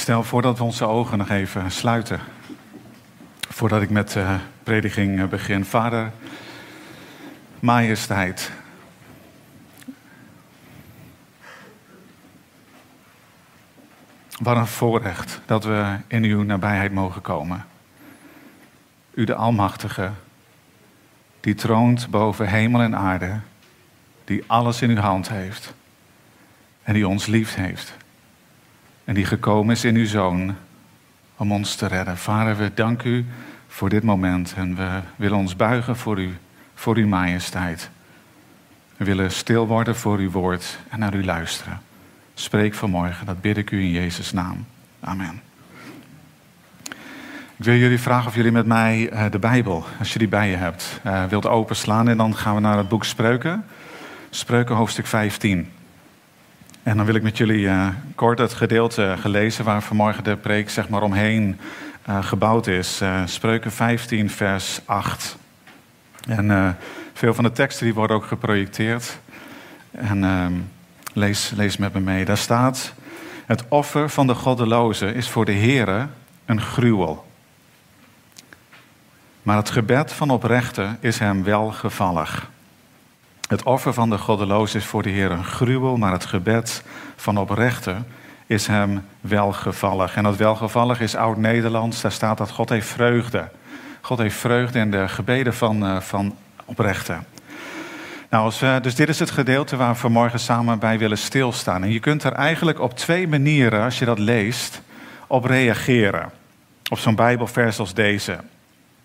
stel voor dat we onze ogen nog even sluiten. Voordat ik met de prediging begin. Vader, majesteit. Wat een voorrecht dat we in uw nabijheid mogen komen. U de Almachtige, die troont boven hemel en aarde, die alles in uw hand heeft en die ons lief heeft. En die gekomen is in uw zoon om ons te redden. Vader, we danken u voor dit moment en we willen ons buigen voor u, voor uw majesteit. We willen stil worden voor uw woord en naar u luisteren. Spreek vanmorgen, dat bid ik u in Jezus' naam. Amen. Ik wil jullie vragen of jullie met mij eh, de Bijbel, als je die bij je hebt, uh, wilt openslaan. En dan gaan we naar het boek Spreuken. Spreuken hoofdstuk 15. En dan wil ik met jullie uh, kort het gedeelte gelezen waar vanmorgen de preek zeg maar omheen uh, gebouwd is. Uh, Spreuken 15, vers 8. En veel van de teksten die worden ook geprojecteerd. En ehm, lees, lees met me mee. Daar staat: Het offer van de goddeloze is voor de Heere een gruwel. Maar het gebed van oprechte is hem welgevallig. Het offer van de goddeloos is voor de Heer een gruwel, maar het gebed van oprechte is hem welgevallig. En dat welgevallig is oud-Nederlands, daar staat dat God heeft vreugde. God heeft vreugde in de gebeden van, uh, van oprechte. Nou, dus dit is het gedeelte waar we vanmorgen samen bij willen stilstaan. En je kunt er eigenlijk op twee manieren, als je dat leest, op reageren. Op zo'n Bijbelvers als deze.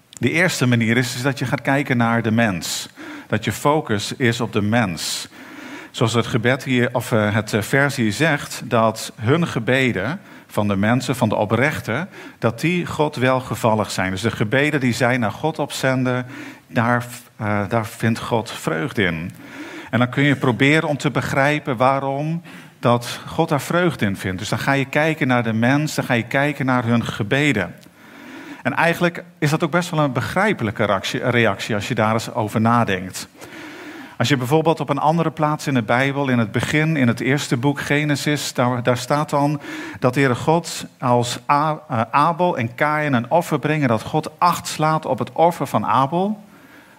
De eerste manier is dat je gaat kijken naar de mens dat je focus is op de mens. Zoals het gebed hier, of eh, het eh, vers hier zegt, dat hun gebeden van de mensen, van de oprechten, dat die God welgevallig zijn. Dus de gebeden die zij naar God opzenden, daar, uh, daar vindt God vreugde in. En dan kun je proberen om te begrijpen waarom dat God daar vreugde in vindt. Dus dan ga je kijken naar de mens, dan ga je kijken naar hun gebeden. En eigenlijk is dat ook best wel een begrijpelijke reactie als je daar eens over nadenkt. Als je bijvoorbeeld op een andere plaats in de Bijbel, in het begin, in het eerste boek Genesis, daar, staat dan dat de Heere God als eh, Abel en Kain een offer brengen, dat God acht slaat op het offer van Abel,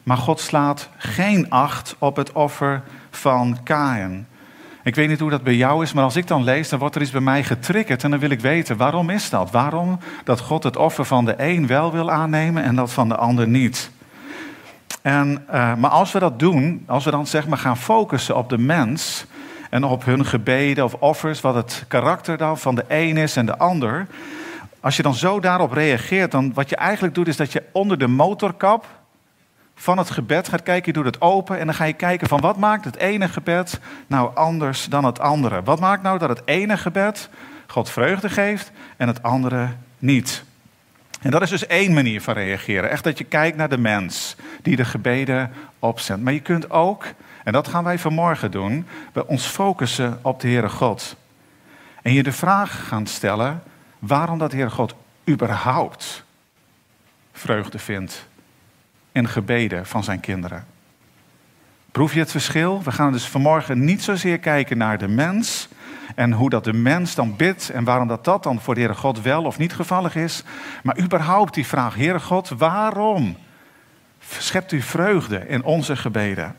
maar God slaat geen acht op het offer van Kain. Ik weet niet hoe dat bij jou is, maar als ik dan lees, dan wordt er iets bij mij getriggerd. En dan wil ik weten, waarom is dat? Waarom dat God het offer van de een wel wil aannemen en dat van de ander niet? En, uh, maar als we dat doen, als we dan zeg maar gaan focussen op de mens en op hun gebeden of offers, wat het karakter dan van de een is en de ander. Als je dan zo daarop reageert, dan wat je eigenlijk doet is dat je onder de motorkap van het gebed gaat kijken. Je doet het open en dan ga je kijken van wat maakt het ene gebed nou anders dan het andere. Wat maakt nou dat het ene gebed God vreugde geeft en het andere niet. En dat is dus één manier van reageren. Echt dat je kijkt naar de mens die de gebeden opzendt. Maar je kunt ook, en dat gaan wij vanmorgen doen, bij ons focussen op de Heere God. En je de vraag gaan stellen waarom dat Heere God überhaupt vreugde vindt en gebeden van zijn kinderen. Proef je het verschil? We gaan dus vanmorgen niet zozeer kijken naar de mens en hoe dat de mens dan bidt en waarom dat, dat dan voor de Heere God wel of niet gevallig is, maar überhaupt die vraag, Heere God, waarom schept u vreugde in onze gebeden?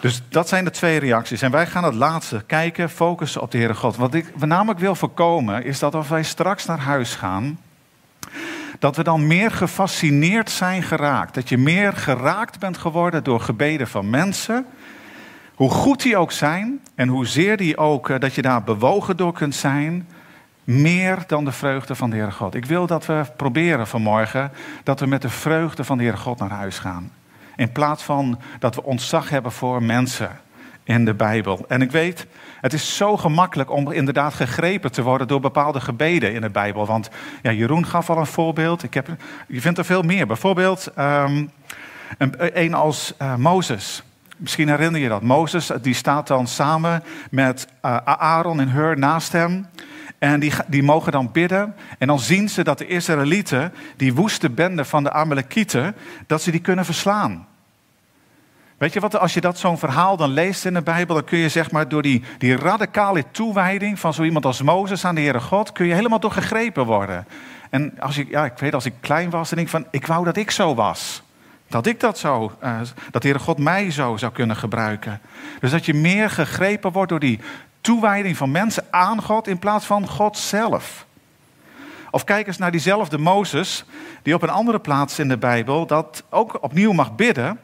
Dus dat zijn de twee reacties. En wij gaan het laatste kijken, focussen op de Heere God. Wat ik namelijk wil voorkomen, is dat als wij straks naar huis gaan, dat we dan meer gefascineerd zijn geraakt. Dat je meer geraakt bent geworden door gebeden van mensen. Hoe goed die ook zijn en hoezeer die ook, eh, dat je daar bewogen door kunt zijn. Meer dan de vreugde van de Heere God. Ik wil dat we proberen vanmorgen dat we met de vreugde van de Heere God naar huis gaan. In plaats van dat we ontzag hebben voor mensen in de Bijbel. En ik weet, het is zo gemakkelijk om inderdaad gegrepen te worden door bepaalde gebeden in de Bijbel. Want ja, Jeroen gaf al een voorbeeld. Ik heb, je vindt er veel meer. Bijvoorbeeld um, een, als uh, Mozes. Misschien herinner je dat. Mozes die staat dan samen met uh, Aaron en Hur naast hem. En die, die mogen dan bidden. En dan zien ze dat de Israëlieten, die woeste bende van de Amalekieten, dat ze die kunnen verslaan. Weet je wat, als je dat zo'n verhaal dan leest in de Bijbel, dan kun je zeg maar door die, die radicale toewijding van zo iemand als Mozes aan de Heere God, kun je helemaal door gegrepen worden. En als ik, ja, ik weet als ik klein was, dan denk ik van, ik wou dat ik zo was. Dat ik dat zo, uh, dat de Heere God mij zo zou kunnen gebruiken. Dus dat je meer gegrepen wordt door die toewijding van mensen aan God in plaats van God zelf. Of kijk eens naar diezelfde Mozes, die op een andere plaats in de Bijbel dat ook opnieuw mag bidden.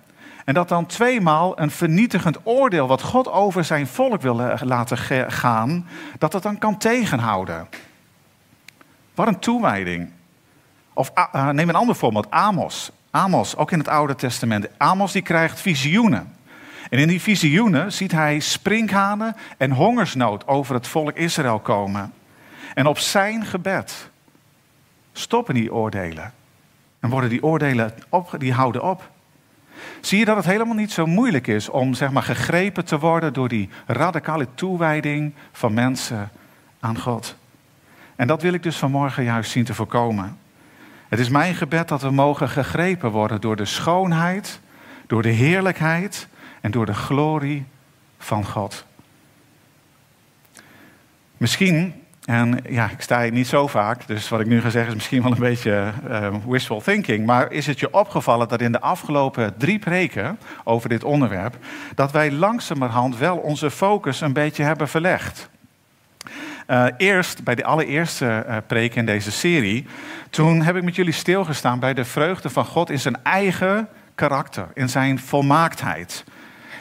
En dat dan tweemaal een vernietigend oordeel wat God over zijn volk wil eh, laten gaan, dat dat dan kan tegenhouden. Wat een toewijding. Of uh, neem een ander voorbeeld, Amos. Amos, ook in het Oude Testament. Amos die krijgt visioenen. En in die visioenen ziet hij sprinkhanen en hongersnood over het volk Israël komen. En op zijn gebed stoppen die oordelen. En worden die oordelen op, die houden op. Zie je dat het helemaal niet zo moeilijk is om zeg maar, gegrepen te worden door die radicale toewijding van mensen aan God? En dat wil ik dus vanmorgen juist zien te voorkomen. Het is mijn gebed dat we mogen gegrepen worden door de schoonheid, door de heerlijkheid en door de glorie van God. Misschien en ja, ik sta hier niet zo vaak, dus wat ik nu ga zeggen is misschien wel een beetje uh, wishful thinking. Maar is het je opgevallen dat in de afgelopen drie preken over dit onderwerp, dat wij langzamerhand wel onze focus een beetje hebben verlegd? Uh, eerst, bij de allereerste uh, preek in deze serie, toen heb ik met jullie stilgestaan bij de vreugde van God in zijn eigen karakter, in zijn volmaaktheid.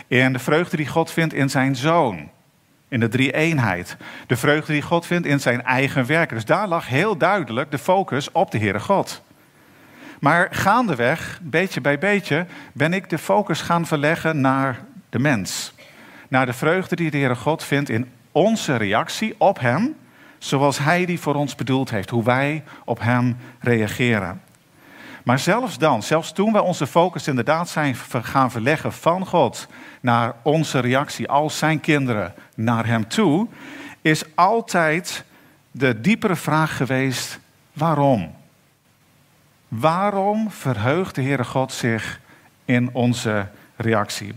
En de vreugde die God vindt in zijn zoon in de drie eenheid. De vreugde die God vindt in zijn eigen werken. Dus daar lag heel duidelijk de focus op de Heere God. Maar gaandeweg, beetje bij beetje, ben ik de focus gaan verleggen naar de mens. Naar de vreugde die de Heere God vindt in onze reactie op Hem, zoals Hij die voor ons bedoeld heeft, hoe wij op Hem reageren. Maar zelfs dan, zelfs toen wij onze focus inderdaad zijn gaan verleggen van God naar onze reactie als zijn kinderen naar Hem toe, is altijd de diepere vraag geweest: waarom? Waarom verheugt de Heere God zich in onze reactie?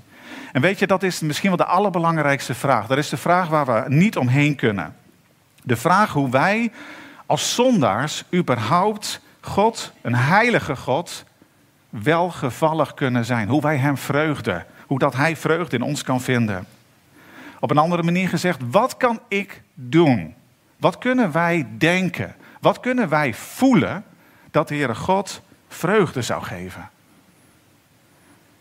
En weet je, dat is misschien wel de allerbelangrijkste vraag. Dat is de vraag waar we niet omheen kunnen. De vraag hoe wij als zondaars überhaupt God, een heilige God, welgevallig kunnen zijn. Hoe wij Hem vreugden. Hoe dat Hij vreugde in ons kan vinden. Op een andere manier gezegd, wat kan ik doen? Wat kunnen wij denken? Wat kunnen wij voelen dat de Heere God vreugde zou geven?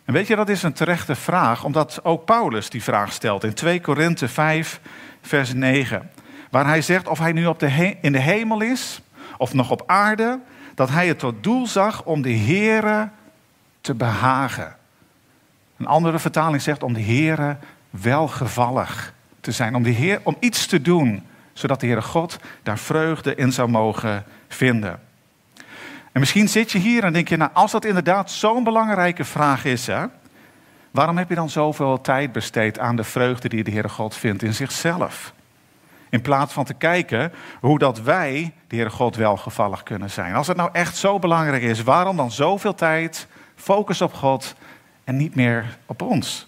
En weet je, dat is een terechte vraag, omdat ook Paulus die vraag stelt in 2 Korinthe 5, vers 9. Waar hij zegt of hij nu op de in de hemel is of nog op aarde, dat hij het tot doel zag om de Heere te behagen. Een andere vertaling zegt om de Heere welgevallig te zijn. Om, de Heer, om iets te doen, zodat de Heere God daar vreugde in zou mogen vinden. En misschien zit je hier en denk je, nou, als dat inderdaad zo'n belangrijke vraag is, waarom heb je dan zoveel tijd besteed aan de vreugde die de Heere God vindt in zichzelf? In plaats van te kijken hoe dat wij de Heere God welgevallig kunnen zijn. Als het nou echt zo belangrijk is, waarom dan zoveel tijd, focus op God en niet meer op ons?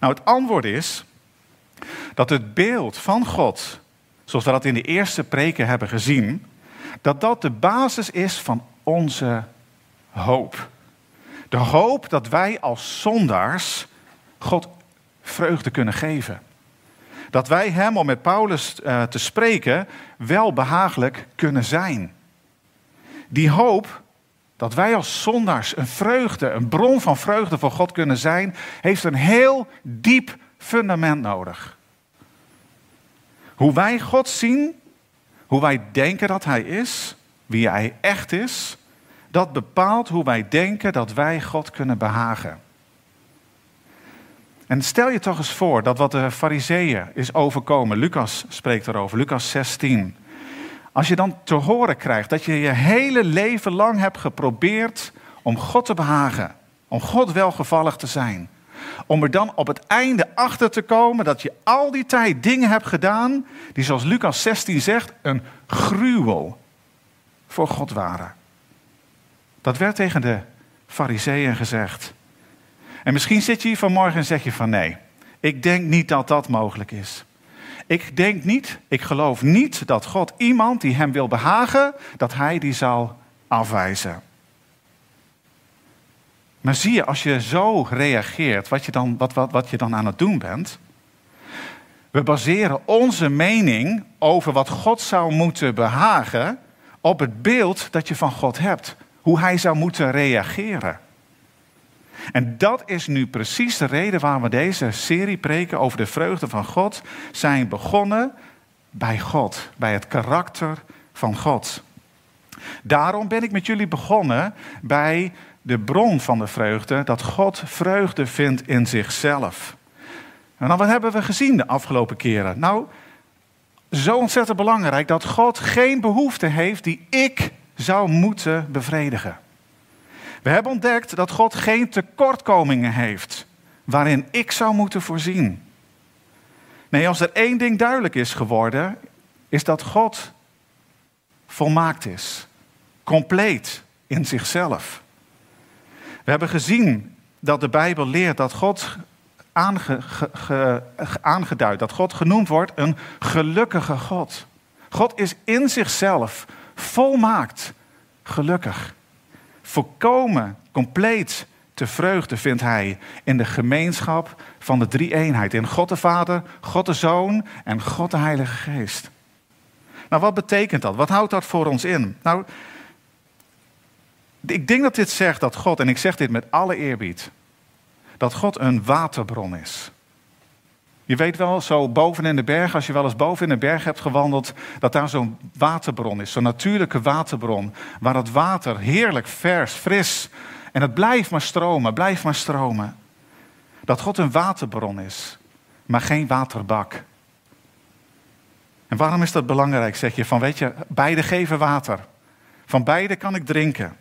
Nou, het antwoord is dat het beeld van God, zoals we dat in de eerste preken hebben gezien, dat dat de basis is van onze hoop. De hoop dat wij als zondaars God vreugde kunnen geven. Dat wij Hem, om met Paulus uh, te spreken, wel behagelijk kunnen zijn. Die hoop dat wij als zondaars een vreugde, een bron van vreugde voor God kunnen zijn, heeft een heel diep fundament nodig. Hoe wij God zien, hoe wij denken dat Hij is, wie Hij echt is, dat bepaalt hoe wij denken dat wij God kunnen behagen. En stel je toch eens voor dat wat de fariseeën is overkomen, Lucas spreekt erover, Lucas 16. Als je dan te horen krijgt dat je je hele leven lang hebt geprobeerd om God te behagen, om God welgevallig te zijn, om er dan op het einde achter te komen dat je al die tijd dingen hebt gedaan die zoals Lucas 16 zegt, een gruwel voor God waren. Dat werd tegen de fariseeën gezegd. En misschien zit je hier vanmorgen en zeg je van nee, ik denk niet dat dat mogelijk is. Ik denk niet, ik geloof niet dat God iemand die hem wil behagen, dat hij die zal afwijzen. Maar zie je, als je zo reageert, wat je dan, wat, wat, wat je dan aan het doen bent. We baseren onze mening over wat God zou moeten behagen op het beeld dat je van God hebt. Hoe hij zou moeten reageren. En dat is nu precies de reden waarom we deze serie preken over de vreugde van God zijn begonnen bij God, bij het karakter van God. Daarom ben ik met jullie begonnen bij de bron van de vreugde, dat God vreugde vindt in zichzelf. En dan wat hebben we gezien de afgelopen keren? Nou, zo ontzettend belangrijk dat God geen behoefte heeft die ik zou moeten bevredigen. We hebben ontdekt dat God geen tekortkomingen heeft waarin ik zou moeten voorzien. Nee, als er één ding duidelijk is geworden, is dat God volmaakt is, compleet in zichzelf. We hebben gezien dat de Bijbel leert dat God aangeduid, dat God genoemd wordt een gelukkige God. God is in zichzelf volmaakt gelukkig. Volkomen, compleet te vreugde vindt hij in de gemeenschap van de drie eenheid. In God de Vader, God de Zoon en God de Heilige Geest. Nou, wat betekent dat? Wat houdt dat voor ons in? Nou, ik denk dat dit zegt dat God, en ik zeg dit met alle eerbied, dat God een waterbron is. Je weet wel, zo boven in de berg, als je wel eens boven in de berg hebt gewandeld, dat daar zo'n waterbron is, zo'n natuurlijke waterbron, waar het water heerlijk vers, fris, en het blijft maar stromen, blijft maar stromen. Dat God een waterbron is, maar geen waterbak. En waarom is dat belangrijk, zeg je? Van weet je, beide geven water. Van beide kan ik drinken.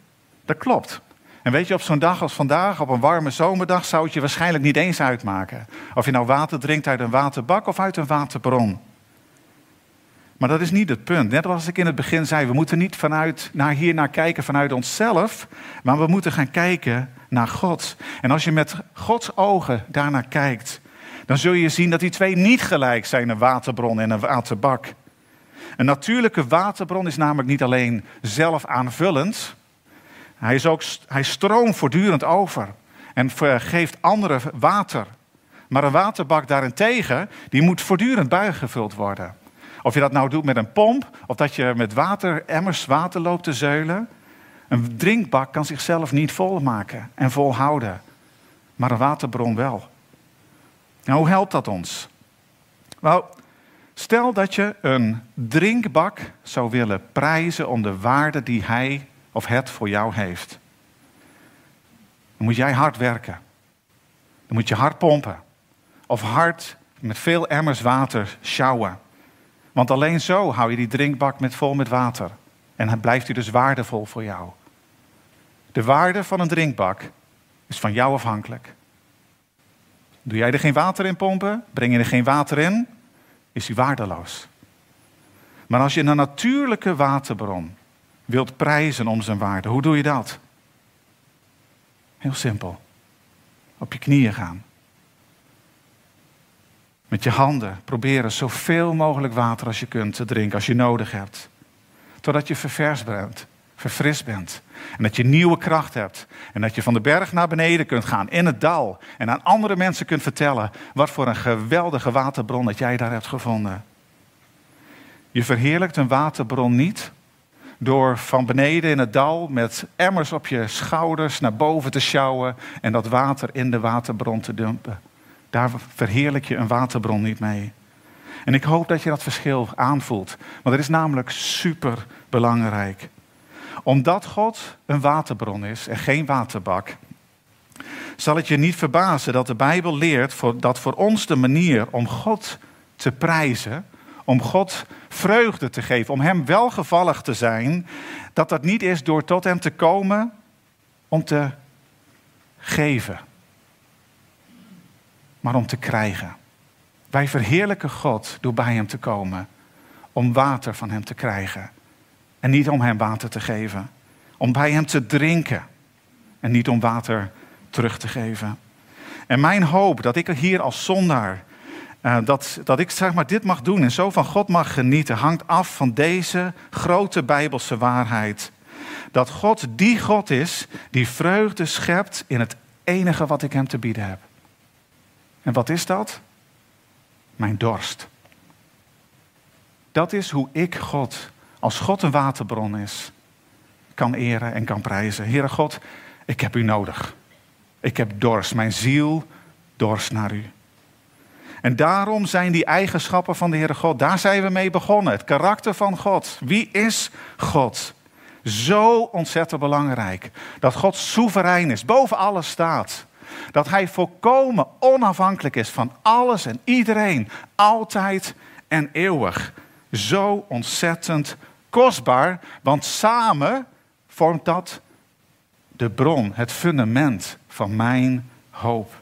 Dat klopt. En weet je, op zo'n dag als vandaag, op een warme zomerdag, zou het je waarschijnlijk niet eens uitmaken. Of je nou water drinkt uit een waterbak of uit een waterbron. Maar dat is niet het punt. Net als ik in het begin zei, we moeten niet vanuit, naar hier naar kijken vanuit onszelf, maar we moeten gaan kijken naar God. En als je met Gods ogen daarnaar kijkt, dan zul je zien dat die twee niet gelijk zijn, een waterbron en een waterbak. Een natuurlijke waterbron is namelijk niet alleen zelf aanvullend, hij, is ook, hij stroomt voortdurend over en geeft anderen water. Maar een waterbak daarentegen, die moet voortdurend bijgevuld worden. Of je dat nou doet met een pomp, of dat je met water, emmers water loopt te zeulen. Een drinkbak kan zichzelf niet volmaken en volhouden. Maar een waterbron wel. Nou, hoe helpt dat ons? Nou, stel dat je een drinkbak zou willen prijzen om de waarde die hij of het voor jou heeft. Dan moet jij hard werken. Dan moet je hard pompen. Of hard met veel emmers water sjouwen. Want alleen zo hou je die drinkbak met vol met water. En dan blijft hij dus waardevol voor jou. De waarde van een drinkbak is van jou afhankelijk. Doe jij er geen water in pompen, breng je er geen water in, is hij waardeloos. Maar als je een natuurlijke waterbron wilt prijzen om zijn waarde, hoe doe je dat? Heel simpel. Op je knieën gaan. Met je handen proberen zoveel mogelijk water als je kunt te drinken, als je nodig hebt. Totdat je ververs bent, verfrist bent. En dat je nieuwe kracht hebt. En dat je van de berg naar beneden kunt gaan, in het dal. En aan andere mensen kunt vertellen wat voor een geweldige waterbron dat jij daar hebt gevonden. Je verheerlijkt een waterbron niet door van beneden in het dal met emmers op je schouders naar boven te sjouwen en dat water in de waterbron te dumpen. Daar verheerlijk je een waterbron niet mee. En ik hoop dat je dat verschil aanvoelt. Want het is namelijk super belangrijk. Omdat God een waterbron is en geen waterbak, zal het je niet verbazen dat de Bijbel leert dat voor ons de manier om God te prijzen, om God vreugde te geven, om Hem welgevallig te zijn, dat dat niet is door tot Hem te komen om te geven, maar om te krijgen. Wij verheerlijken God door bij Hem te komen, om water van Hem te krijgen. En niet om Hem water te geven, om bij Hem te drinken en niet om water terug te geven. En mijn hoop dat ik hier als zondaar, uh, dat, dat ik zeg maar dit mag doen en zo van God mag genieten, hangt af van deze grote Bijbelse waarheid. Dat God die God is die vreugde schept in het enige wat ik hem te bieden heb. En wat is dat? Mijn dorst. Dat is hoe ik God, als God een waterbron is, kan eren en kan prijzen. Heere God, ik heb u nodig. Ik heb dorst, mijn ziel dorst naar u. En daarom zijn die eigenschappen van de Heere God, daar zijn we mee begonnen. Het karakter van God. Wie is God? Zo ontzettend belangrijk. Dat God soeverein is, boven alles staat. Dat Hij volkomen onafhankelijk is van alles en iedereen, altijd en eeuwig. Zo ontzettend kostbaar, want samen vormt dat de bron, het fundament van mijn hoop.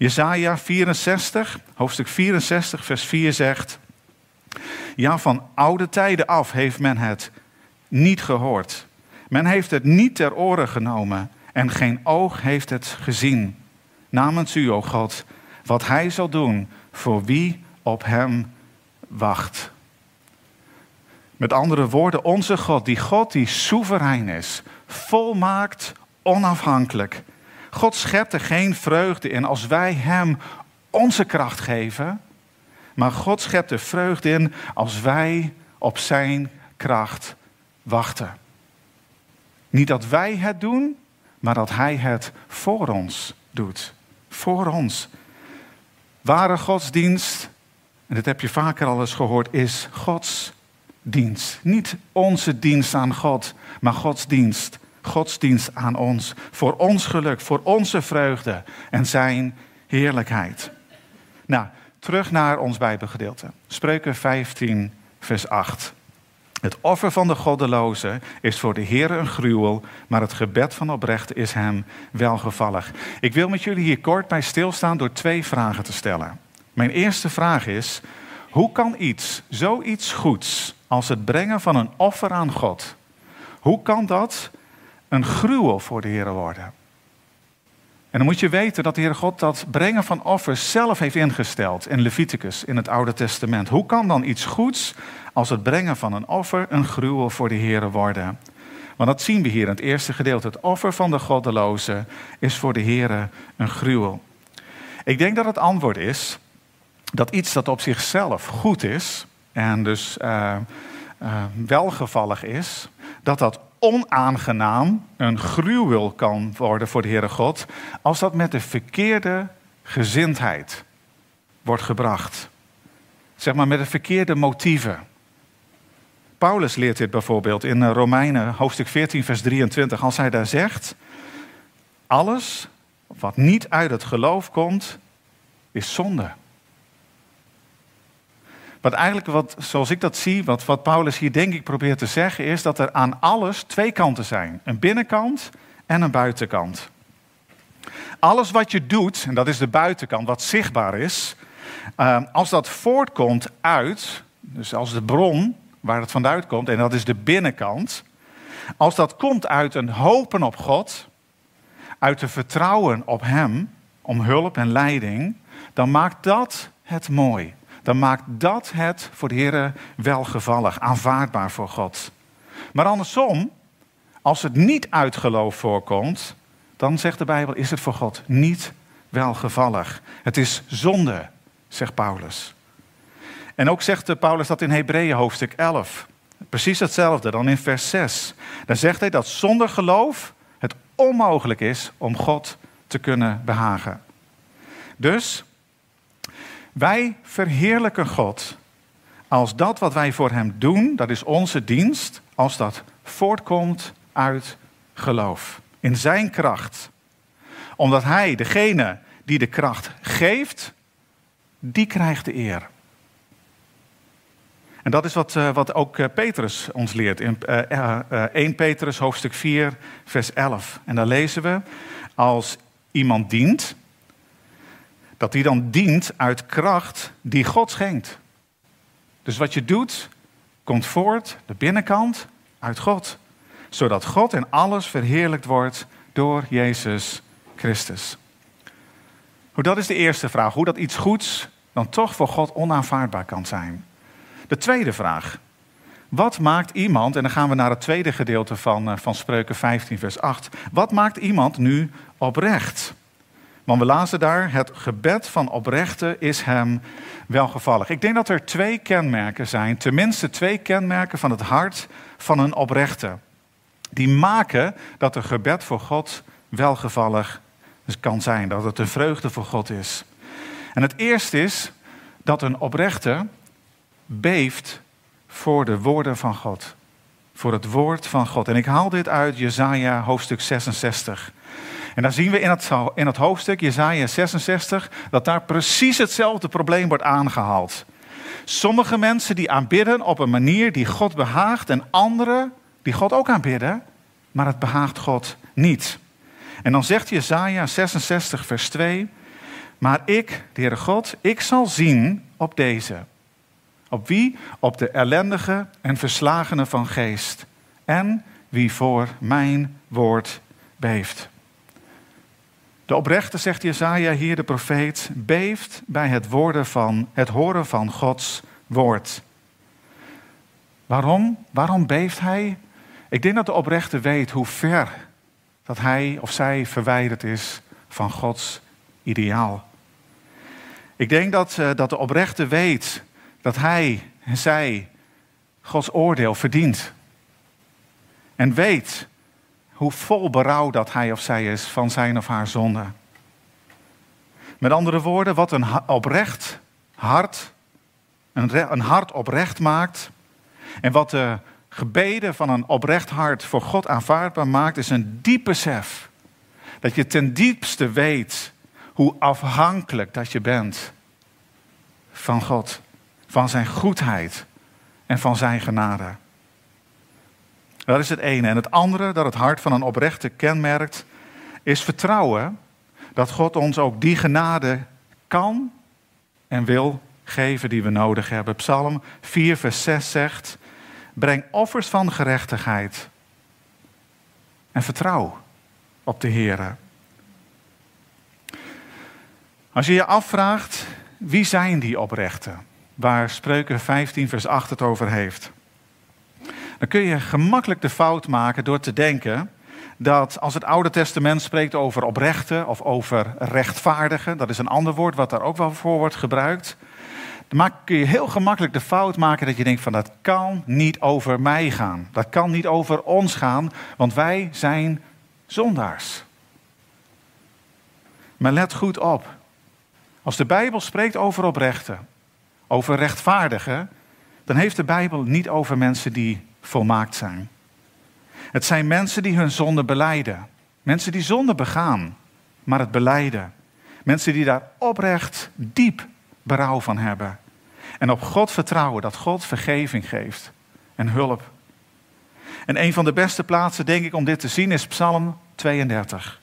Jesaja 64, hoofdstuk 64, vers 4 zegt: Ja, van oude tijden af heeft men het niet gehoord. Men heeft het niet ter oren genomen en geen oog heeft het gezien. Namens u, o God, wat hij zal doen voor wie op hem wacht. Met andere woorden, onze God, die God die soeverein is, volmaakt, onafhankelijk. God schept er geen vreugde in als wij Hem onze kracht geven, maar God schept er vreugde in als wij op Zijn kracht wachten. Niet dat wij het doen, maar dat Hij het voor ons doet. Voor ons. Ware godsdienst, en dit heb je vaker al eens gehoord, is Gods dienst. Niet onze dienst aan God, maar Gods dienst. Gods dienst aan ons. Voor ons geluk, voor onze vreugde en zijn heerlijkheid. Nou, terug naar ons Bijbelgedeelte. Spreuken 15, vers 8. Het offer van de goddeloze is voor de Heer een gruwel, maar het gebed van oprecht is hem welgevallig. Ik wil met jullie hier kort bij stilstaan door twee vragen te stellen. Mijn eerste vraag is: hoe kan iets, zoiets goeds als het brengen van een offer aan God, hoe kan dat een gruwel voor de Heer worden? En dan moet je weten dat de Heer God dat brengen van offers zelf heeft ingesteld in Leviticus, in het Oude Testament. Hoe kan dan iets goeds als het brengen van een offer een gruwel voor de Heer worden? Want dat zien we hier in het eerste gedeelte. Het offer van de goddeloze is voor de Heer een gruwel. Ik denk dat het antwoord is dat iets dat op zichzelf goed is en dus uh, uh, welgevallig is, dat dat onaangenaam een gruwel kan worden voor de Heere God als dat met de verkeerde gezindheid wordt gebracht. Zeg maar met de verkeerde motieven. Paulus leert dit bijvoorbeeld in eh, Romeinen hoofdstuk 14, vers 23, als hij daar zegt: Alles wat niet uit het geloof komt, is zonde. Wat eigenlijk, wat, zoals ik dat zie, wat, wat Paulus hier denk ik probeert te zeggen, is dat er aan alles twee kanten zijn: een binnenkant en een buitenkant. Alles wat je doet, en dat is de buitenkant, wat zichtbaar is, uh, als dat voortkomt uit, dus als de bron waar het vandaan komt, en dat is de binnenkant, als dat komt uit een hopen op God, uit een vertrouwen op Hem om hulp en leiding, dan maakt dat het mooi dan maakt dat het voor de Heer welgevallig, aanvaardbaar voor God. Maar andersom, als het niet uit geloof voorkomt, dan zegt de Bijbel, is het voor God niet welgevallig. Het is zonde, zegt Paulus. En ook zegt Paulus dat in Hebreeën hoofdstuk 11. Precies hetzelfde dan in vers 6. Dan zegt hij dat zonder geloof het onmogelijk is om God te kunnen behagen. Dus wij verheerlijken God als dat wat wij voor Hem doen, dat is onze dienst, als dat voortkomt uit geloof. In Zijn kracht. Omdat Hij, degene die de kracht geeft, die krijgt de eer. En dat is wat, uh, wat ook uh, Petrus ons leert in uh, 1 Petrus hoofdstuk 4, vers 11. En daar lezen we, als iemand dient, dat die dan dient uit kracht die God schenkt. Dus wat je doet, komt voort, de binnenkant, uit God. Zodat God in alles verheerlijkt wordt door Jezus Christus. Dat is de eerste vraag. Hoe dat iets goeds dan toch voor God onaanvaardbaar kan zijn. De tweede vraag. Wat maakt iemand, en dan gaan we naar het tweede gedeelte van, eh, van Spreuken 15, vers 8. Wat maakt iemand nu oprecht? Want we lazen daar, het gebed van oprechte is hem welgevallig. Ik denk dat er twee kenmerken zijn, tenminste twee kenmerken van het hart van een oprechte. Die maken dat een gebed voor God welgevallig kan zijn, dat het een vreugde voor God is. En het eerste is dat een oprechte beeft voor de woorden van God. Voor het woord van God. En ik haal dit uit Jesaja hoofdstuk 66. En dan zien we in het, in het hoofdstuk, Jesaja 66, dat daar precies hetzelfde probleem wordt aangehaald. Sommige mensen die aanbidden op een manier die God behaagt en anderen die God ook aanbidden, maar het behaagt God niet. En dan zegt Jesaja 66 vers 2, maar ik, de Heere God, ik zal zien op deze. Op wie? Op de ellendige en verslagene van geest. En wie voor mijn woord beeft. De oprechte, zegt Jezaja hier, de profeet, beeft bij het, woorden van, het horen van Gods woord. Waarom? Waarom beeft hij? Ik denk dat de oprechte weet hoe ver dat hij of zij verwijderd is van Gods ideaal. Ik denk dat, uh, dat de oprechte weet dat hij en zij Gods oordeel verdient. En weet hoe vol berouw dat hij of zij is van zijn of haar zonde. Met andere woorden, wat een oprecht hart, een, hart oprecht maakt. En wat de gebeden van een oprecht hart voor God aanvaardbaar maakt, is een diep besef. Dat je ten diepste weet hoe afhankelijk dat je bent van God, van zijn goedheid en van zijn genade. Dat is het ene. En het andere dat het hart van een oprechte kenmerkt, is vertrouwen dat God ons ook die genade kan en wil geven die we nodig hebben. Psalm 4, vers 6 zegt: Breng offers van gerechtigheid en vertrouw op de Heer. Als je je afvraagt, wie zijn die oprechten? Waar Spreuken 15, vers 8 het over heeft. Dan kun je gemakkelijk de fout maken door te denken dat als het Oude Testament spreekt over oprechten of over rechtvaardigen, dat is een ander woord wat daar ook wel voor wordt gebruikt, dan kun je heel gemakkelijk de fout maken dat je denkt van dat kan niet over mij gaan. Dat kan niet over ons gaan, want wij zijn zondaars. Maar let goed op. Als de Bijbel spreekt over oprechten, over rechtvaardigen, dan heeft de Bijbel niet over mensen die volmaakt zijn. Het zijn mensen die hun zonde beleiden. Mensen die zonde begaan, maar het beleiden. Mensen die daar oprecht diep berouw van hebben. En op God vertrouwen dat God vergeving geeft en hulp. En een van de beste plaatsen, denk ik, om dit te zien is Psalm 32.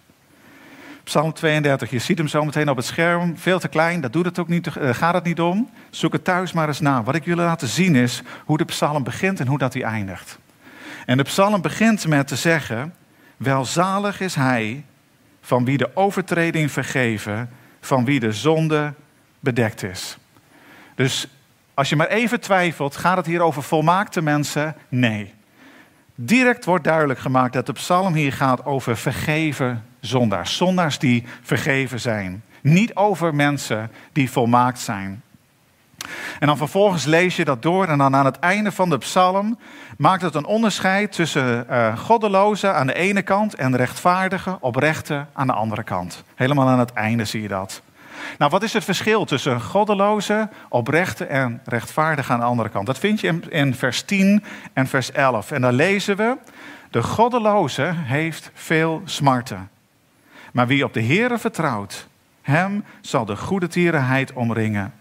Psalm 32, je ziet hem zo meteen op het scherm. Veel te klein, dat doet het ook niet, uh, gaat het niet om. Zoek het thuis maar eens na. Wat ik jullie laten zien is hoe de psalm begint en hoe dat hij eindigt. En de psalm begint met te zeggen: Welzalig is hij van wie de overtreding vergeven, van wie de zonde bedekt is. Dus als je maar even twijfelt, gaat het hier over volmaakte mensen? Nee. Direct wordt duidelijk gemaakt dat de psalm hier gaat over vergeven zondaars. Zondaars die vergeven zijn. Niet over mensen die volmaakt zijn. En dan vervolgens lees je dat door en dan aan het einde van de psalm maakt het een onderscheid tussen uh, goddelozen aan de ene kant en rechtvaardigen, oprechte aan de andere kant. Helemaal aan het einde zie je dat. Nou, wat is het verschil tussen goddeloze, oprechte en rechtvaardige aan de andere kant? Dat vind je in, vers 10 en vers 11. En daar lezen we, de goddeloze heeft veel smarten. Maar wie op de Heere vertrouwt, hem zal de goede tierenheid omringen.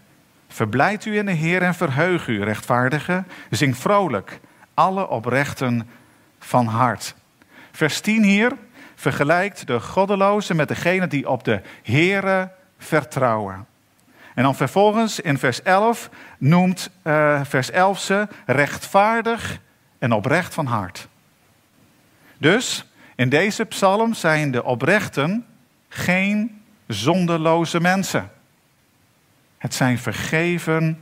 Verblijd u in de Heer en verheug u, rechtvaardige. Zing vrolijk, alle oprechten van hart. Vers 10 hier vergelijkt de goddeloze met degene die op de Heere vertrouwen. En dan vervolgens in vers 11 noemt uh, vers 11 ze rechtvaardig en oprecht van hart. Dus in deze psalm zijn de oprechten geen zonderloze mensen. Het zijn vergeven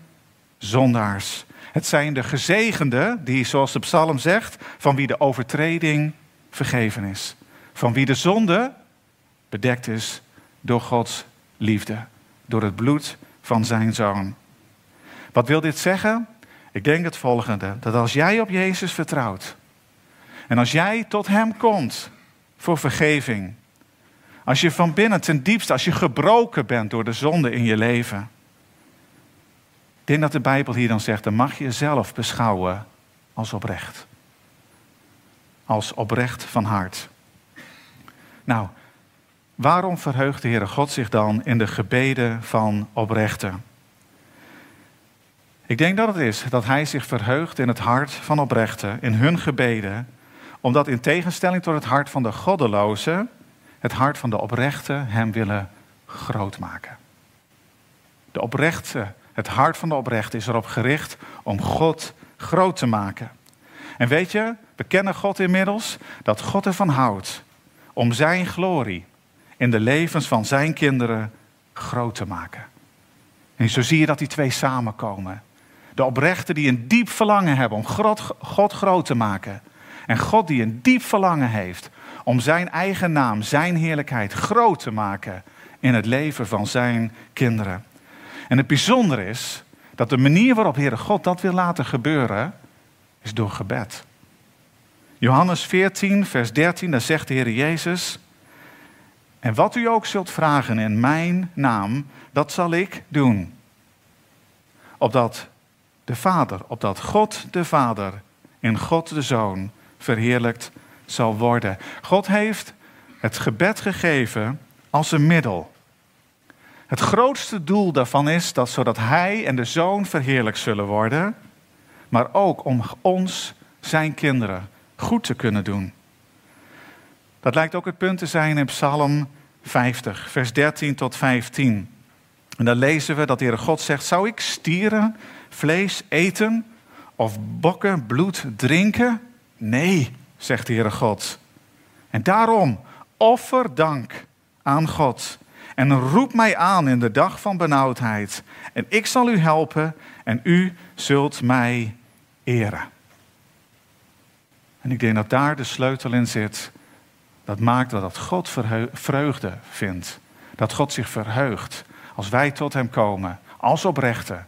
zondaars. Het zijn de gezegenden die, zoals de psalm zegt, van wie de overtreding vergeven is. Van wie de zonde bedekt is door Gods liefde, door het bloed van zijn zoon. Wat wil dit zeggen? Ik denk het volgende: dat als jij op Jezus vertrouwt en als jij tot Hem komt voor vergeving, als je van binnen ten diepste, als je gebroken bent door de zonde in je leven, ik denk dat de Bijbel hier dan zegt, dan mag je jezelf beschouwen als oprecht. Als oprecht van hart. Nou, waarom verheugt de Heere God zich dan in de gebeden van oprechten? Ik denk dat het is dat Hij zich verheugt in het hart van oprechten, in hun gebeden, omdat in tegenstelling tot het hart van de goddelozen, het hart van de oprechten Hem willen groot maken. De oprechte het hart van de oprechte is erop gericht om God groot te maken. En weet je, we kennen God inmiddels, dat God ervan houdt om zijn glorie in de levens van zijn kinderen groot te maken. En zo zie je dat die twee samenkomen. De oprechten die een diep verlangen hebben om God, groot te maken. En God die een diep verlangen heeft om zijn eigen naam, zijn heerlijkheid groot te maken in het leven van zijn kinderen. En het bijzondere is dat de manier waarop Heere God dat wil laten gebeuren, is door gebed. Johannes 14, vers 13, daar zegt de Heer Jezus, en wat u ook zult vragen in mijn naam, dat zal ik doen. Opdat de Vader, opdat God de Vader in God de Zoon verheerlijkt zal worden. God heeft het gebed gegeven als een middel het grootste doel daarvan is dat zodat Hij en de Zoon verheerlijk zullen worden, maar ook om ons, zijn kinderen, goed te kunnen doen. Dat lijkt ook het punt te zijn in Psalm 50, vers 13 tot 15. En daar lezen we dat de Heere God zegt: Zou ik stieren vlees eten of bokken bloed drinken? Nee, zegt de Heere God. En daarom offer dank aan God en roep mij aan in de dag van benauwdheid. En ik zal u helpen en u zult mij eren. En ik denk dat daar de sleutel in zit. Dat maakt dat God vreugde vindt. Dat God zich verheugt als wij tot Hem komen, als oprechten.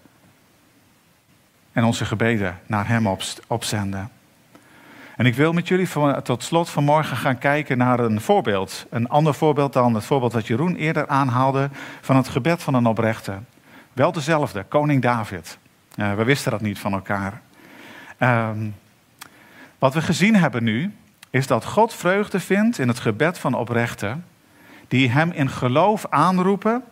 En onze gebeden naar Hem opzenden. En ik wil met jullie tot slot vanmorgen gaan kijken naar een voorbeeld. Een ander voorbeeld dan het voorbeeld dat Jeroen eerder aanhaalde van het gebed van een oprechte. Wel dezelfde, koning David. Uh, we wisten dat niet van elkaar. Um, wat we gezien hebben nu, is dat God vreugde vindt in het gebed van oprechten, die hem in geloof aanroepen,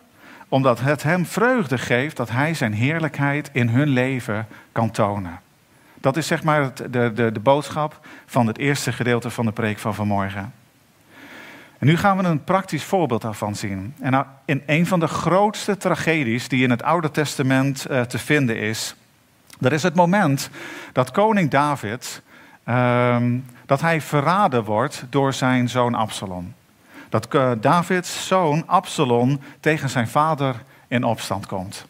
omdat het hem vreugde geeft dat hij zijn heerlijkheid in hun leven kan tonen. Dat is zeg maar de, de, de boodschap van het eerste gedeelte van de preek van vanmorgen. En nu gaan we een praktisch voorbeeld daarvan zien. En nou, in een van de grootste tragedies die in het Oude Testament uh, te vinden is, dat is het moment dat koning David, uh, dat hij verraden wordt door zijn zoon Absalom. Dat uh, Davids zoon Absalom tegen zijn vader in opstand komt.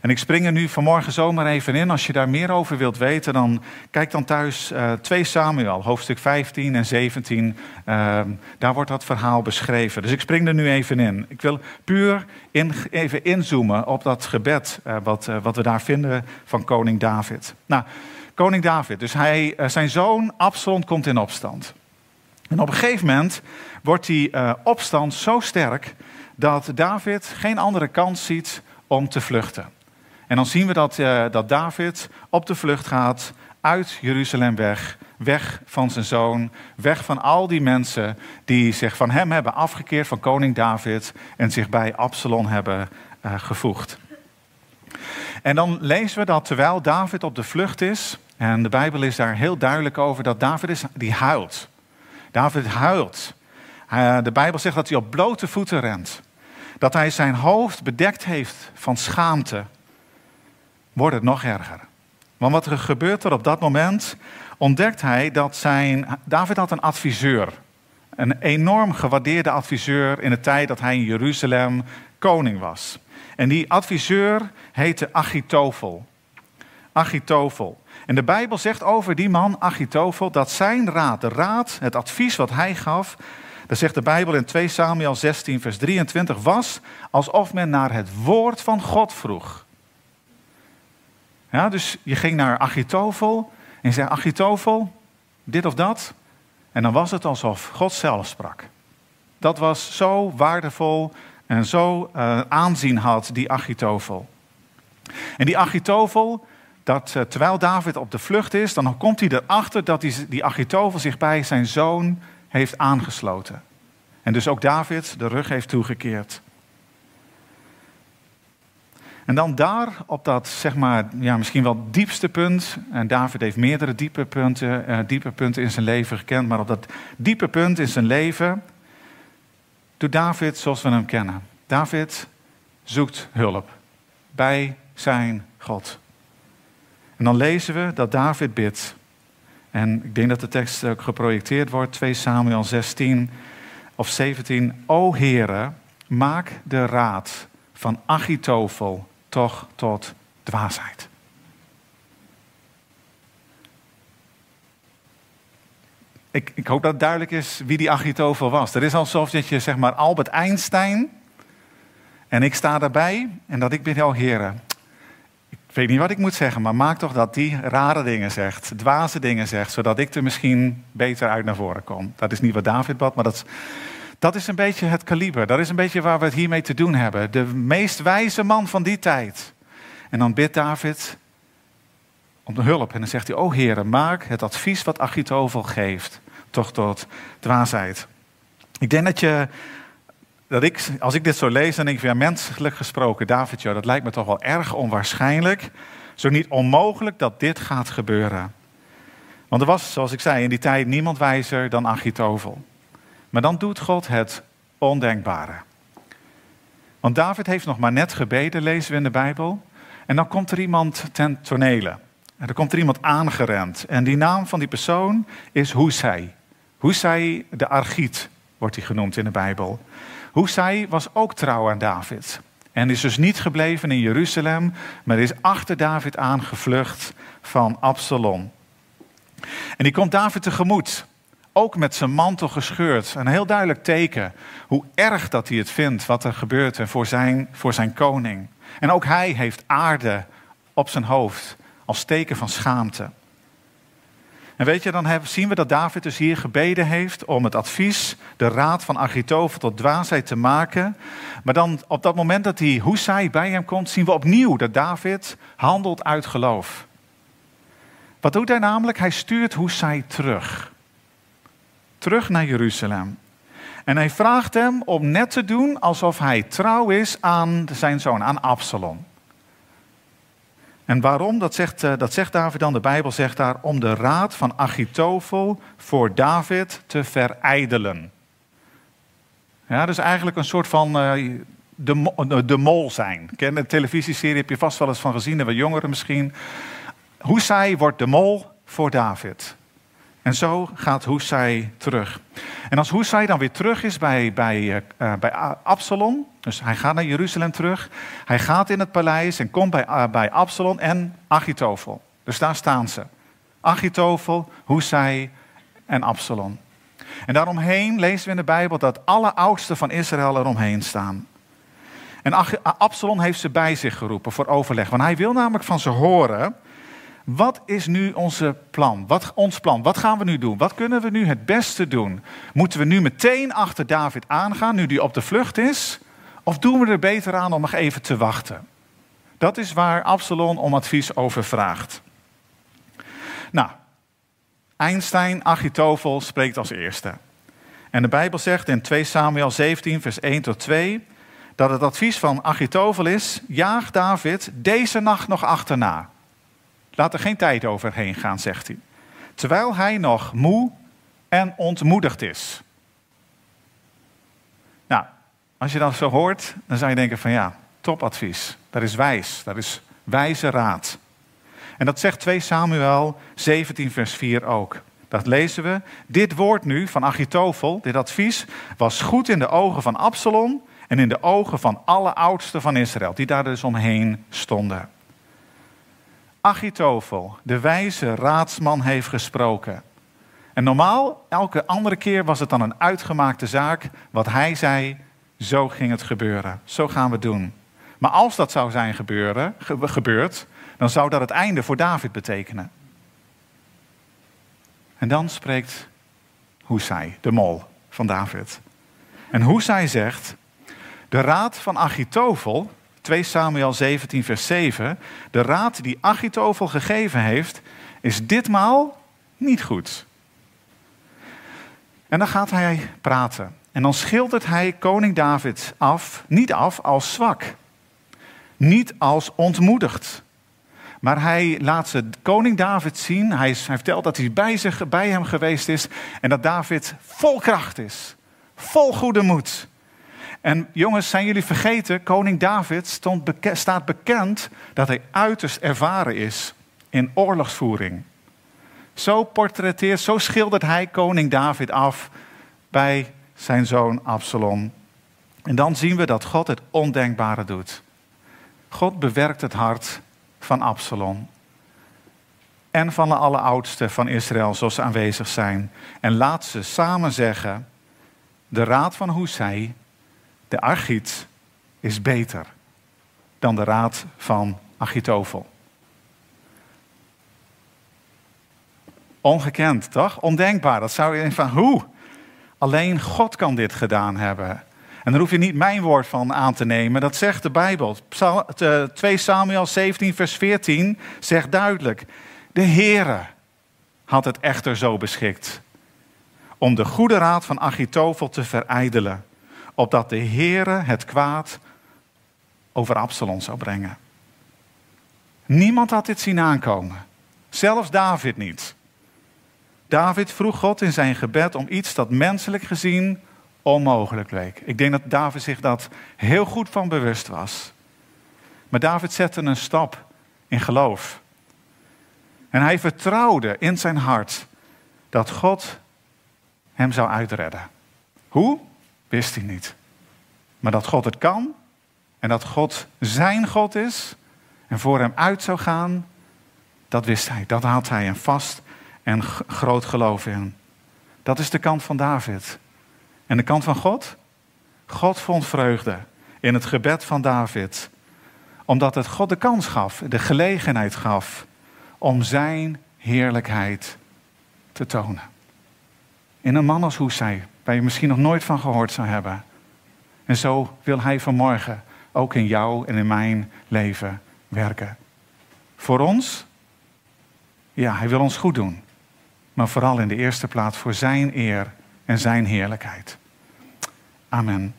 En ik spring er nu vanmorgen zomaar even in. Als je daar meer over wilt weten, dan kijk dan thuis uh, 2 Samuel, hoofdstuk 15 en 17. Uh, daar wordt dat verhaal beschreven. Dus ik spring er nu even in. Ik wil puur even inzoomen op dat gebed uh, wat, wat we daar vinden van koning David. Nou, koning David, dus hij, uh, zijn zoon Absalom komt in opstand. En op een gegeven moment wordt die opstand zo sterk dat David geen andere kans ziet om te vluchten. En dan zien we dat, uh, dat David op de vlucht gaat uit Jeruzalem weg. Weg van zijn zoon, weg van al die mensen die zich van hem hebben afgekeerd, van koning David, en zich bij Absalom hebben gevoegd. En dan lezen we dat terwijl David op de vlucht is, en de Bijbel is daar heel duidelijk over, dat David is, die huilt. David huilt. Uh, de Bijbel zegt dat hij op blote voeten rent. Dat hij zijn hoofd bedekt heeft van schaamte wordt het nog erger. Want wat er gebeurt er op dat moment, ontdekt hij dat zijn. David had een adviseur. een enorm gewaardeerde adviseur in de tijd dat hij in Jeruzalem koning was. En die adviseur heette Achitofel. Achitofel. En de Bijbel zegt over die man, Achitofel, dat zijn raad, de raad, het advies wat hij gaf, dat zegt de Bijbel in 2 Samuel 16, vers 23, was alsof men naar het woord van God vroeg. Ja, dus je ging naar Achitofel en je zei, Achitofel, dit of dat. En dan was het alsof God zelf sprak. Dat was zo waardevol en zo uh, aanzien had, die Achitofel. En die Achitofel, dat uh, terwijl David op de vlucht is, dan komt hij erachter dat die, die zich bij zijn zoon heeft aangesloten. En dus ook David de rug heeft toegekeerd. En dan daar, op dat zeg maar, ja, misschien wel diepste punt, en David heeft meerdere diepe punten, uh, diepe punten in zijn leven gekend, maar op dat diepe punt in zijn leven doet David zoals we hem kennen. David zoekt hulp bij zijn God. En dan lezen we dat David bidt. En ik denk dat de tekst ook geprojecteerd wordt, 2 Samuel 16 of 17. O Heere, maak de raad van Achitofel toch tot dwaasheid. Ik, ik, hoop dat het duidelijk is wie die Achitofel was. Er is alsof dat je zeg maar Albert Einstein en ik sta daarbij en dat ik ben jouw heren. Ik weet niet wat ik moet zeggen, maar maak toch dat die rare dingen zegt, dwaze dingen zegt, zodat ik er misschien beter uit naar voren kom. Dat is niet wat David bad, maar dat, dat is een beetje het kaliber. Dat is een beetje waar we het hiermee te doen hebben. De meest wijze man van die tijd. En dan bidt David om hulp. En dan zegt hij, o heren, maak het advies wat Achitovel geeft toch tot dwaasheid. Ik denk dat je dat ik, als ik dit zo lees, dan denk ik, ja, menselijk gesproken, David, dat lijkt me toch wel erg onwaarschijnlijk. Zo niet onmogelijk dat dit gaat gebeuren. Want er was, zoals ik zei, in die tijd niemand wijzer dan Achitovel. Maar dan doet God het ondenkbare. Want David heeft nog maar net gebeden, lezen we in de Bijbel. En dan komt er iemand ten tonele. En er komt er iemand aangerend. En die naam van die persoon is Husai. Husai de Argiet wordt hij genoemd in de Bijbel. Husai was ook trouw aan David. En is dus niet gebleven in Jeruzalem, maar is achter David aangevlucht van Absalom. En die komt David tegemoet, ook met zijn mantel gescheurd. Een heel duidelijk teken hoe erg dat hij het vindt wat er gebeurt voor zijn, voor zijn koning. En ook hij heeft aarde op zijn hoofd als teken van schaamte. En weet je, dan zien we dat David dus hier gebeden heeft om het advies, de raad van Achitofel tot dwaasheid te maken. Maar dan op dat moment dat die Husai bij hem komt, zien we opnieuw dat David handelt uit geloof. Wat doet hij namelijk? Hij stuurt Husai terug. Terug naar Jeruzalem. En hij vraagt hem om net te doen alsof hij trouw is aan zijn zoon, aan Absalom. En waarom? Dat zegt, eh, dat zegt David dan. De Bijbel zegt daar om de raad van Achitofel voor David te verijdelen. Ja, dus eigenlijk een soort van uh, de, de mol zijn. Ken de televisieserie heb je vast wel eens van gezien, wat jongeren misschien. Husai wordt de mol voor David. En zo gaat Husai terug. En als Husai dan weer terug is bij, bij, uh, bij Absalom, dus hij gaat naar Jeruzalem terug, hij gaat in het paleis en komt bij, uh, bij Absalom en Achitofel. Dus daar staan ze. Achitofel, Husai en Absalom. En daaromheen lezen we in de Bijbel dat alle oudsten van Israël eromheen staan. En Absalom heeft ze bij zich geroepen voor overleg. Want hij wil namelijk van ze horen wat is nu onze plan? Wat, ons plan? Wat gaan we nu doen? Wat kunnen we nu het beste doen? Moeten we nu meteen achter David aangaan, nu die op de vlucht is? Of doen we er beter aan om nog even te wachten? Dat is waar Absalom om advies over vraagt. Nou, Einstein, Achitofel spreekt als eerste. En de Bijbel zegt in 2 Samuel 17, vers 1 tot 2, dat het advies van Achitofel is: jaag David deze nacht nog achterna. Laat er geen tijd overheen gaan, zegt hij. Terwijl hij nog moe en ontmoedigd is. Nou, als je dat zo hoort, dan zou je denken van ja, topadvies. Dat is wijs, dat is wijze raad. En dat zegt 2 Samuel 17 vers 4 ook. Dat lezen we. Dit woord nu van Achitofel, dit advies, was goed in de ogen van Absalom en in de ogen van alle oudsten van Israël, die daar dus omheen stonden. Achitofel, de wijze raadsman, heeft gesproken. En normaal, elke andere keer was het dan een uitgemaakte zaak. Wat hij zei, zo ging het gebeuren. Zo gaan we het doen. Maar als dat zou zijn gebeuren, gebeurd, dan zou dat het einde voor David betekenen. En dan spreekt Husai, de mol van David. En Husai zegt, de raad van Achitofel, 2 Samuel 17 vers 7, de raad die Achitofel gegeven heeft, is ditmaal niet goed. En dan gaat hij praten. En dan schildert hij koning David af, niet af als zwak, niet als ontmoedigd. Maar hij laat ze koning David zien. Hij, hij vertelt dat hij bij, zich, bij hem geweest is. En dat David vol kracht is. Vol goede moed. En jongens, zijn jullie vergeten? Koning David stond staat bekend dat hij uiterst ervaren is in oorlogsvoering. Zo portretteert, zo schildert hij koning David af bij zijn zoon Absalom. En dan zien we dat God het ondenkbare doet. God bewerkt het hart van Absalom. En van de alleroudsten van Israël, zoals ze aanwezig zijn. En laat ze samen zeggen: De raad van Hussein, de Archiet, is beter dan de raad van Achitofel. Ongekend, toch? Ondenkbaar. Dat zou je van hoe? Alleen God kan dit gedaan hebben. En daar hoef je niet mijn woord van aan te nemen. Dat zegt de Bijbel. 2 Samuel 17, vers 14 zegt duidelijk: De Heere had het echter zo beschikt. Om de goede raad van Achitofel te verijdelen. Opdat de Heere het kwaad over Absalom zou brengen. Niemand had dit zien aankomen. Zelfs David niet. David vroeg God in zijn gebed om iets dat menselijk gezien onmogelijk leek. Ik denk dat David zich dat heel goed van bewust was. Maar David zette een stap in geloof. En hij vertrouwde in zijn hart dat God hem zou uitredden. Hoe? Wist hij niet. Maar dat God het kan en dat God zijn God is en voor hem uit zou gaan, dat wist hij. Dat had hij een vast en groot geloof in. Dat is de kant van David. En de kant van God? God vond vreugde in het gebed van David, omdat het God de kans gaf, de gelegenheid gaf om zijn heerlijkheid te tonen. In een man als Hoesai, waar je misschien nog nooit van gehoord zou hebben. En zo wil hij vanmorgen ook in jou en in mijn leven werken. Voor ons? Ja, hij wil ons goed doen. Maar vooral in de eerste plaats voor zijn eer en zijn heerlijkheid. Amen.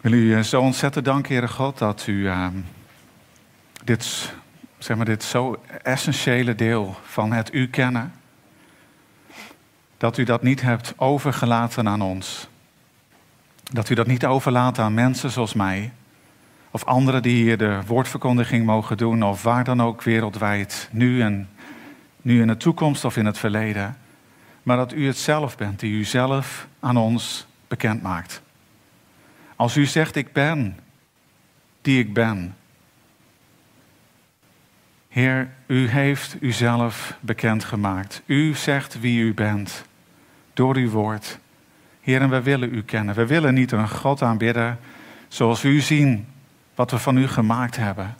Wil u eh, zo ontzettend danken, Heere God, dat u uh, dit, zeg maar, dit zo essentiële deel van het u kennen, dat u dat niet hebt overgelaten aan ons. Dat u dat niet overlaat aan mensen zoals mij, of anderen die hier de woordverkondiging mogen doen, of waar dan ook wereldwijd, nu en nu in de toekomst of in het verleden, maar dat u het zelf bent die u zelf aan ons bekend maakt. Als u zegt, ik ben die ik ben. Heer, u heeft uzelf bekendgemaakt. U zegt wie u bent door uw woord. Heer, en we willen u kennen. We willen niet een God aanbidden zoals u zien wat we van u gemaakt hebben.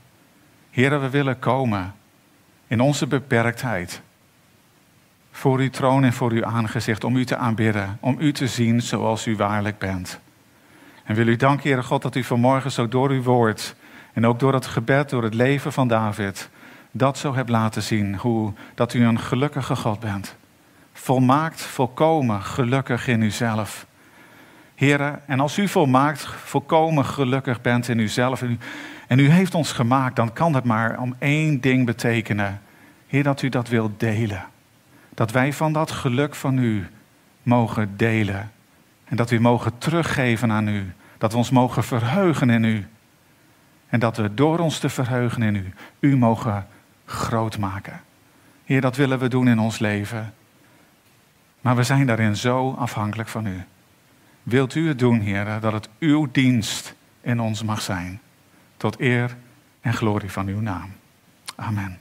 Heer, we willen komen in onze beperktheid voor uw troon en voor uw aangezicht om u te aanbidden, om u te zien zoals u waarlijk bent. En wil u danken, Heere God, dat u vanmorgen zo door uw woord en ook door het gebed, door het leven van David, dat zo hebt laten zien, hoe dat u een gelukkige God bent. Volmaakt, volkomen gelukkig in uzelf. Heren, en als u volmaakt, volkomen gelukkig bent in uzelf en u, en u heeft ons gemaakt, dan kan het maar om één ding betekenen. Heer, dat u dat wilt delen. Dat wij van dat geluk van u mogen delen. En dat we mogen teruggeven aan u. Dat we ons mogen verheugen in u. En dat we door ons te verheugen in u, u mogen groot maken. Heer, dat willen we doen in ons leven. Maar we zijn daarin zo afhankelijk van u. Wilt u het doen, Heer, dat het uw dienst in ons mag zijn. Tot eer en glorie van uw naam. Amen.